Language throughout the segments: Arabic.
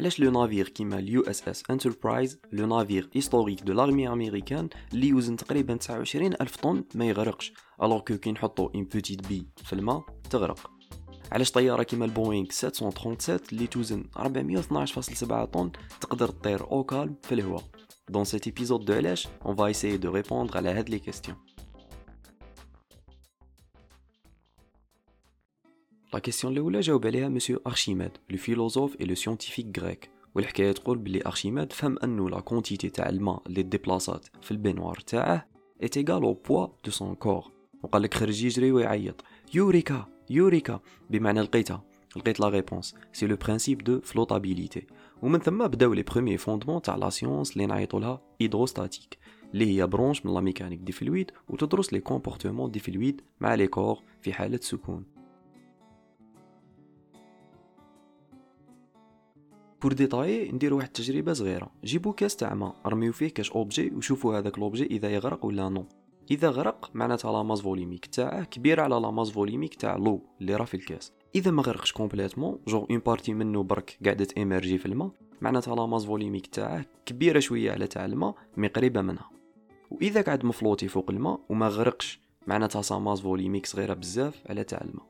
علاش le navire كيما ال USS Enterprise le navire historique de l'armée américaine اللي يوزن تقريبا 29 ألف طن ما يغرقش alors que كي نحطو une petite bille في الماء تغرق. علاش طيارة كيما البوينغ 737 اللي توزن 412.7 طن تقدر تطير au calme في الهواء؟ dans cet épisode de علاش on va essayer de répondre على هاد les questions لا question الاولى جاوب عليها monsieur Archimède le philosophe et le scientifique grec والحكاية تقول بلي Archimède فهم انه la quantité تاع الماء اللي déplacات في ال baignoire تاعه est égale au poids de son corps وقال لك خرج يجري ويعيط. Eurêka! Eurêka! بمعنى لقيتها لقيت la réponse c'est le principe de flottabilité ومن ثم بداو les premiers fondements تاع la science اللي نعيطوا لها hydrostatique اللي هي branche من la mécanique des fluides وتدرس les comportements des fluides مع les corps في حالة سكون. pour détails نديرو واحد التجربة صغيرة. جيبو كاس تاع ماء. رميو فيه كاش objet وشوفوا هذاك l'objet إذا يغرق ولا non إذا غرق معناتها la masse volumique تاعه كبيرة على la masse volumique تاع l'eau اللي راه في الكاس. إذا ما غرقش complètement genre une partie منه برك قاعدة émergée في الماء معناتها la masse volumique تاعه كبيرة شوية على تاع الماء mais قريبة منها. وإذا قاعد مفلوطي فوق الماء وما غرقش معناتها sa masse volumique صغيرة بزاف على تاع الماء.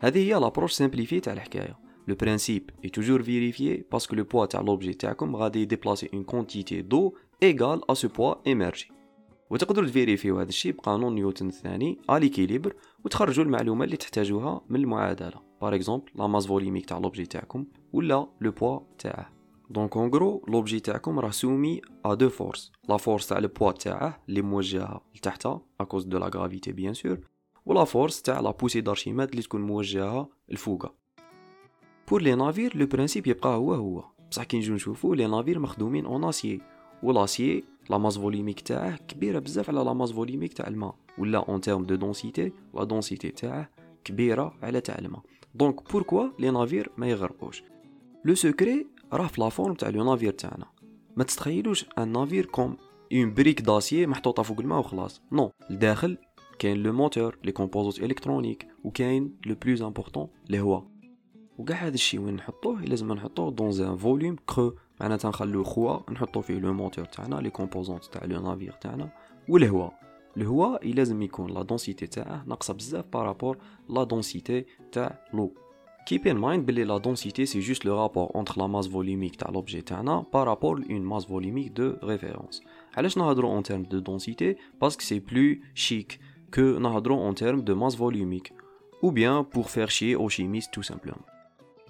هذه هي l'approche simplifiée تاع الحكاية. Le principe est toujours vérifié parce que le poids de l'objet تاعكم غادي déplacer une quantité d'eau égale à ce poids émergé. وتقدروا تvérifiو هذا الشيء بقانون نيوتن الثاني à l'équilibre وتخرجوا المعلومة اللي تحتاجوها من المعادلة. par exemple la masse volumique تاع l'objet تاعكم ولا le poids تاعه. donc en gros l'objet تاعكم راه soumis à deux forces la force تاع le poids تاعه اللي موجهة لتحت à cause de la gravité bien sûr و la force تاع la poussée d'Archimède اللي تكون موجهة الفوقة. pour les navires le principe يبقى هو هو بصح كي نجو نشوفو les navires مخدومين en acier و l'acier la masse volumique تاعه كبيره بزاف على la masse volumique تاع الماء ولا en termes de densité la densité تاعه كبيره على تاع الماء donc pourquoi les navires ما يغرقوش le secret راه في la forme تاع le navire تاعنا ما تتخيلوش ان navire comme une brique d'acier محطوطه فوق الماء وخلاص non الداخل كاين le moteur les composantes électroniques وكاين le plus important الهواء وكاع هذا الشيء وين نحطوه لازم نحطوه dans un volume creux معناتها نخلوه خوا نحطو فيه le moteur تاعنا les composantes تاع le navire تاعنا والهواء. الهواء لازم يكون la densité تاعه ناقصة بزاف par rapport la densité تاع l'eau keep in mind بلي la densité c'est juste le rapport entre la masse volumique تاع l'objet تاعنا par rapport une masse volumique de référence علاش نهضرو en termes de densité parce que c'est plus chic que نهضرو en termes de masse volumique ou bien pour faire chier aux chimistes tout simplement.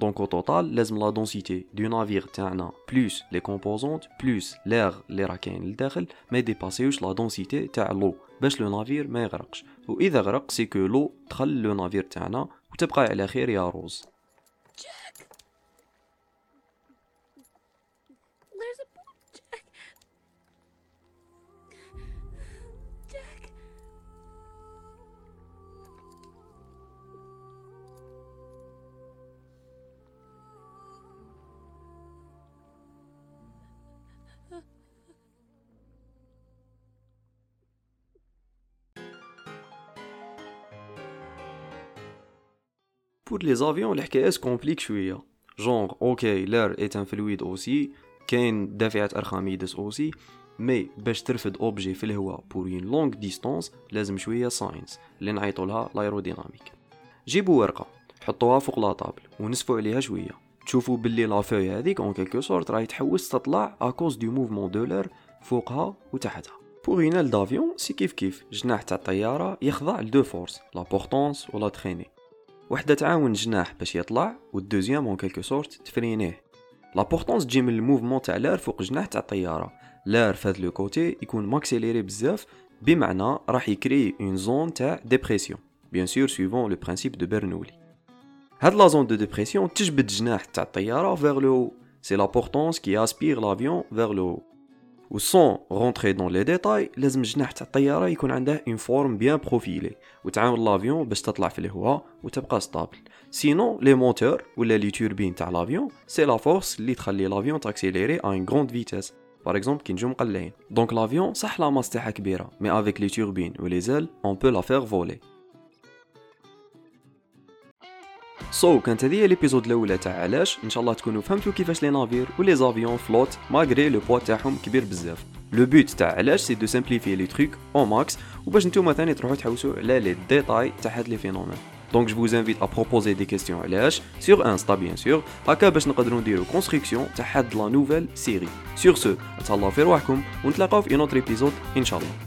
Donc au total, la densité du navire تاعنا plus les composantes plus l'air اللي راه كاين لداخل ما يdépassيوش لا densité تاع l'eau باش le navire ما يغرقش واذا غرق c'est que l'eau دخل le navire تاعنا وتبقى على خير يا روز Pour les avions, الحكاية كومبليك شوية جونغ أوكي لار ايت ان فلويد اوسي كاين دافعات ارخميدس اوسي مي باش ترفد اوبجي في الهواء بور اون لونغ ديستونس لازم شوية ساينس اللي نعيطو لها لايروديناميك جيبوا ورقة حطوها فوق لا طابل ونسفوا عليها شوية تشوفوا باللي لا فوي هذيك اون كيلكو سورت راهي تحوس تطلع اكوز دو موفمون دو لار فوقها وتحتها بوغ اون ال دافيون سي كيف كيف جناح تاع الطيارة يخضع لدو فورس لا بورتونس ولا تخيني وحدة تعاون الجناح باش يطلع والدوزيام اون كيلكو سورت تفرينيه. لابورطونس تجي من الموفمون تاع لار فوق الجناح تاع الطياره لار فهاد لو كوتي يكون ماكسيليري بزاف بمعنى راح يكري اون زون تاع ديبرسيون بيان سور سويفون لو برينسيپ دو برنولي هاد لا زون دو ديبرسيون تجبد الجناح تاع الطياره فيغ لو سي لابورطونس كي اسبير لافيون فيغ لو و سون رونتري دون لي ديتاي لازم الجناح تاع الطيارة يكون عنده اون فورم بيان بروفيلي وتعاون l'avion باش تطلع في الهواء وتبقى stable sinon les moteurs ولا les turbines تاع l'avion c'est la force اللي تخلي l'avion t'accélérer à une grande vitesse par exemple كي نجو مقلعين. donc l'avion صح la masse تاعها كبيره mais avec les turbines و les ailes on peut la faire voler so, كانت هذه هي l'épisode الأولى تاع علاش. إن شاء الله تكونوا فهمتوا كيفاش les navires و les avions flottent malgré le poids تاعهم كبير بزاف. le but تاع علاش c'est de simplifier les trucs au max وباش نتوما ثاني تروحوا تحوسوا على les détails تاع هاد les phénomènes donc je vous invite à proposer des questions علاش sur Insta bien sûr. هكا باش نقدروا نديروا construction تاع هاد la nouvelle série sur ce تهلاو في رواحكم ونتلاقاو في un autre épisode إن شاء الله.